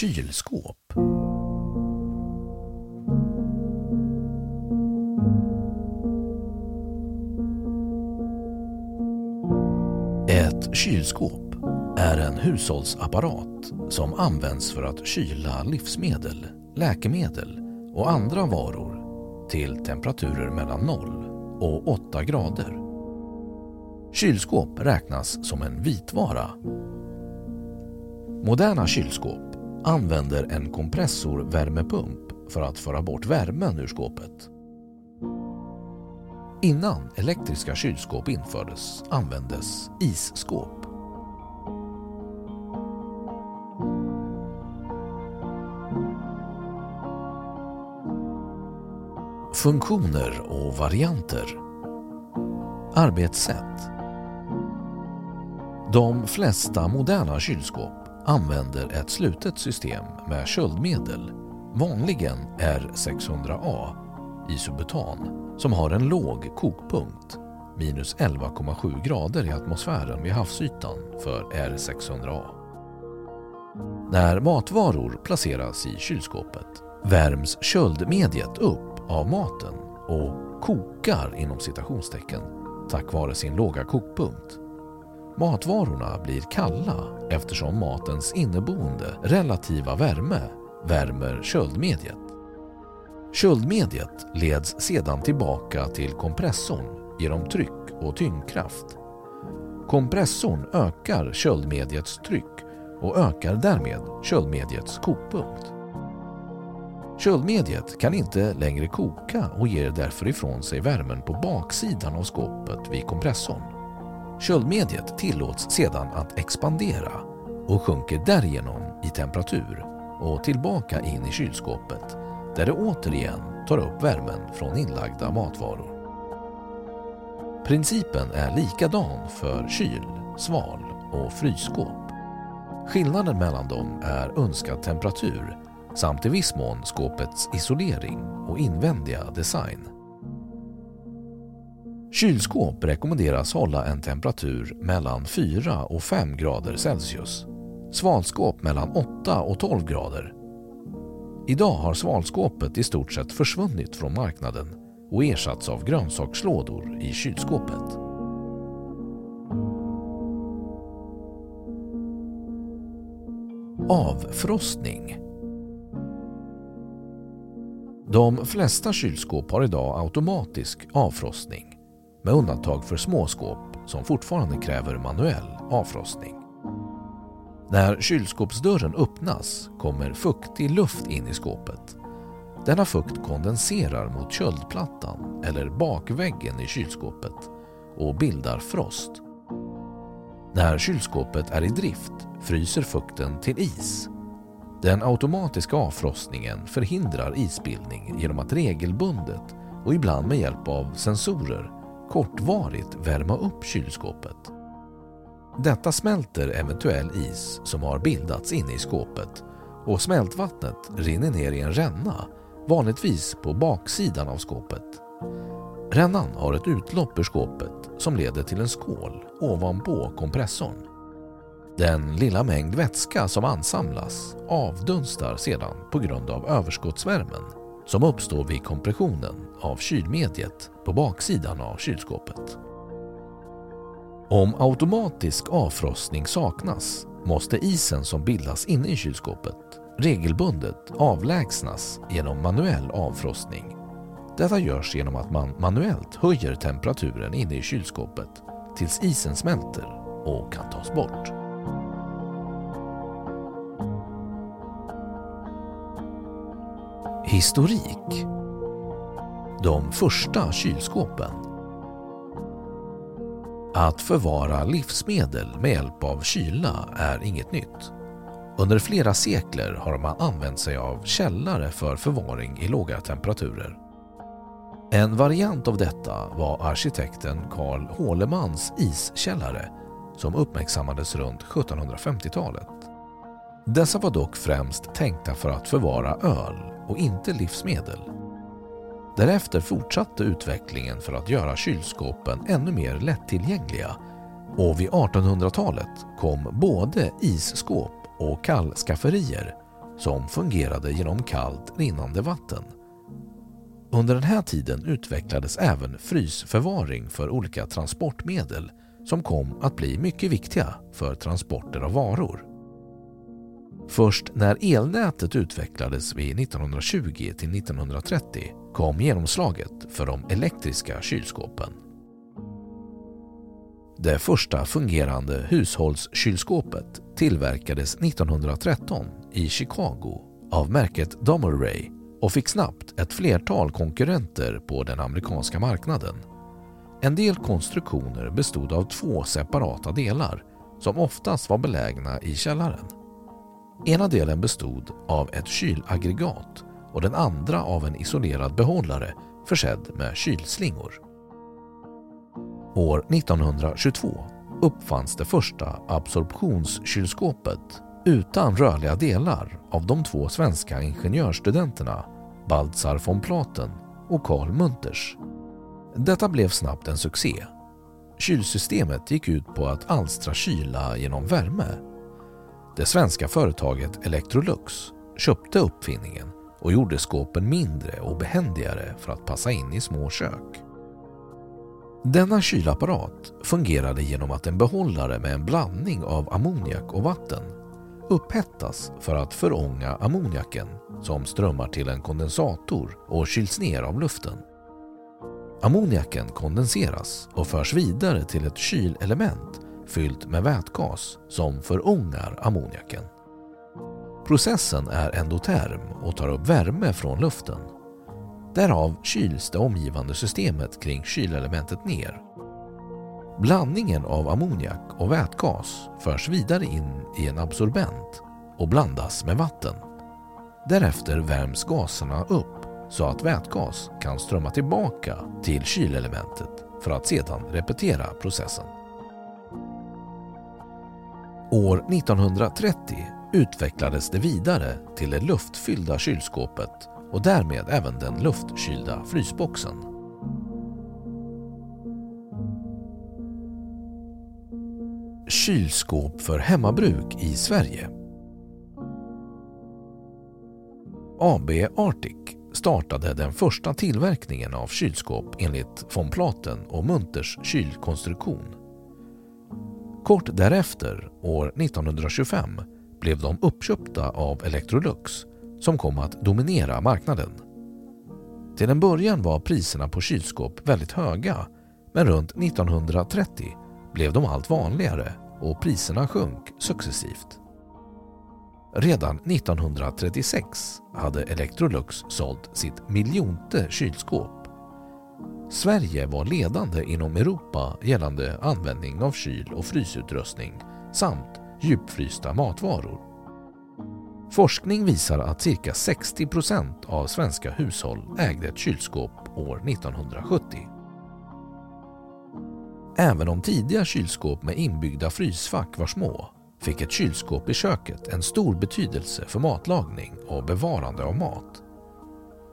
Kylskåp. Ett kylskåp är en hushållsapparat som används för att kyla livsmedel, läkemedel och andra varor till temperaturer mellan 0 och 8 grader. Kylskåp räknas som en vitvara. Moderna kylskåp använder en kompressorvärmepump för att föra bort värmen ur skåpet. Innan elektriska kylskåp infördes användes isskåp. Funktioner och varianter Arbetssätt De flesta moderna kylskåp använder ett slutet system med köldmedel, vanligen R600A, isobutan, som har en låg kokpunkt, minus 11,7 grader i atmosfären vid havsytan för R600A. När matvaror placeras i kylskåpet värms köldmediet upp av maten och kokar inom citationstecken tack vare sin låga kokpunkt. Matvarorna blir kalla eftersom matens inneboende relativa värme värmer köldmediet. Köldmediet leds sedan tillbaka till kompressorn genom tryck och tyngdkraft. Kompressorn ökar köldmediets tryck och ökar därmed köldmediets kokpunkt. Köldmediet kan inte längre koka och ger därför ifrån sig värmen på baksidan av skåpet vid kompressorn. Köldmediet tillåts sedan att expandera och sjunker därigenom i temperatur och tillbaka in i kylskåpet där det återigen tar upp värmen från inlagda matvaror. Principen är likadan för kyl-, sval och frysskåp. Skillnaden mellan dem är önskad temperatur samt i viss mån skåpets isolering och invändiga design. Kylskåp rekommenderas hålla en temperatur mellan 4 och 5 grader Celsius. Svalskåp mellan 8 och 12 grader. Idag har svalskåpet i stort sett försvunnit från marknaden och ersatts av grönsakslådor i kylskåpet. Avfrostning De flesta kylskåp har idag automatisk avfrostning med undantag för små skåp som fortfarande kräver manuell avfrostning. När kylskåpsdörren öppnas kommer fuktig luft in i skåpet. Denna fukt kondenserar mot köldplattan eller bakväggen i kylskåpet och bildar frost. När kylskåpet är i drift fryser fukten till is. Den automatiska avfrostningen förhindrar isbildning genom att regelbundet och ibland med hjälp av sensorer kortvarigt värma upp kylskåpet. Detta smälter eventuell is som har bildats inne i skåpet och smältvattnet rinner ner i en ränna, vanligtvis på baksidan av skåpet. Rännan har ett utlopp ur skåpet som leder till en skål ovanpå kompressorn. Den lilla mängd vätska som ansamlas avdunstar sedan på grund av överskottsvärmen som uppstår vid kompressionen av kylmediet på baksidan av kylskåpet. Om automatisk avfrostning saknas måste isen som bildas inne i kylskåpet regelbundet avlägsnas genom manuell avfrostning. Detta görs genom att man manuellt höjer temperaturen inne i kylskåpet tills isen smälter och kan tas bort. Historik De första kylskåpen Att förvara livsmedel med hjälp av kyla är inget nytt. Under flera sekler har man använt sig av källare för förvaring i låga temperaturer. En variant av detta var arkitekten Carl Hålemans iskällare som uppmärksammades runt 1750-talet. Dessa var dock främst tänkta för att förvara öl och inte livsmedel. Därefter fortsatte utvecklingen för att göra kylskåpen ännu mer lättillgängliga och vid 1800-talet kom både isskåp och kallskafferier som fungerade genom kallt rinnande vatten. Under den här tiden utvecklades även frysförvaring för olika transportmedel som kom att bli mycket viktiga för transporter av varor. Först när elnätet utvecklades vid 1920 till 1930 kom genomslaget för de elektriska kylskåpen. Det första fungerande hushållskylskåpet tillverkades 1913 i Chicago av märket Domeray och fick snabbt ett flertal konkurrenter på den amerikanska marknaden. En del konstruktioner bestod av två separata delar som oftast var belägna i källaren. Ena delen bestod av ett kylaggregat och den andra av en isolerad behållare försedd med kylslingor. År 1922 uppfanns det första absorptionskylskåpet utan rörliga delar av de två svenska ingenjörsstudenterna Baltzar von Platen och Carl Munters. Detta blev snabbt en succé. Kylsystemet gick ut på att alstra kyla genom värme. Det svenska företaget Electrolux köpte uppfinningen och gjorde skåpen mindre och behändigare för att passa in i små kök. Denna kylapparat fungerade genom att en behållare med en blandning av ammoniak och vatten upphettas för att förånga ammoniaken som strömmar till en kondensator och kyls ner av luften. Ammoniaken kondenseras och förs vidare till ett kylelement fyllt med vätgas som förångar ammoniaken. Processen är endoterm och tar upp värme från luften. Därav kyls det omgivande systemet kring kylelementet ner. Blandningen av ammoniak och vätgas förs vidare in i en absorbent och blandas med vatten. Därefter värms gaserna upp så att vätgas kan strömma tillbaka till kylelementet för att sedan repetera processen. År 1930 utvecklades det vidare till det luftfyllda kylskåpet och därmed även den luftkylda frysboxen. Kylskåp för hemmabruk i Sverige AB Arctic startade den första tillverkningen av kylskåp enligt von Platen och Munters kylkonstruktion. Kort därefter, år 1925, blev de uppköpta av Electrolux som kom att dominera marknaden. Till en början var priserna på kylskåp väldigt höga men runt 1930 blev de allt vanligare och priserna sjönk successivt. Redan 1936 hade Electrolux sålt sitt miljonte kylskåp. Sverige var ledande inom Europa gällande användning av kyl och frysutrustning samt djupfrysta matvaror. Forskning visar att cirka 60 procent av svenska hushåll ägde ett kylskåp år 1970. Även om tidiga kylskåp med inbyggda frysfack var små fick ett kylskåp i köket en stor betydelse för matlagning och bevarande av mat.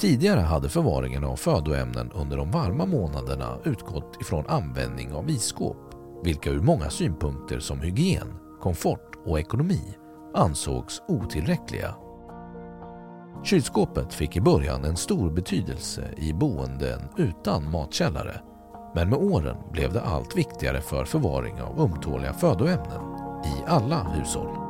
Tidigare hade förvaringen av födoämnen under de varma månaderna utgått ifrån användning av isskåp, vilka ur många synpunkter som hygien, komfort och ekonomi ansågs otillräckliga. Kylskåpet fick i början en stor betydelse i boenden utan matkällare men med åren blev det allt viktigare för förvaring av ömtåliga födoämnen i alla hushåll.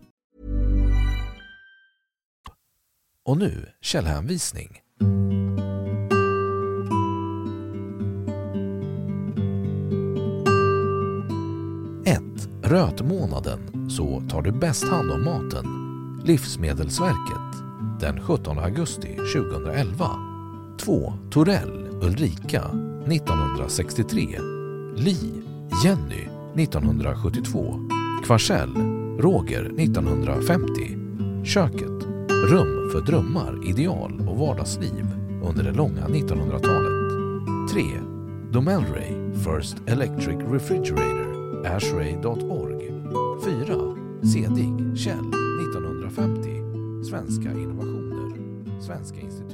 Och nu källhänvisning. Rötmånaden, så tar du bäst hand om maten. Livsmedelsverket, den 17 augusti 2011. 2. Torell, Ulrika, 1963. Li, Jenny, 1972. Kvarsell, Roger, 1950. Köket, Rum för drömmar, ideal och vardagsliv under det långa 1900-talet. 3. Domelray, First Electric Refrigerator, ashray.org. 4. Sedig, Kjell, 1950. Svenska innovationer, Svenska institutet.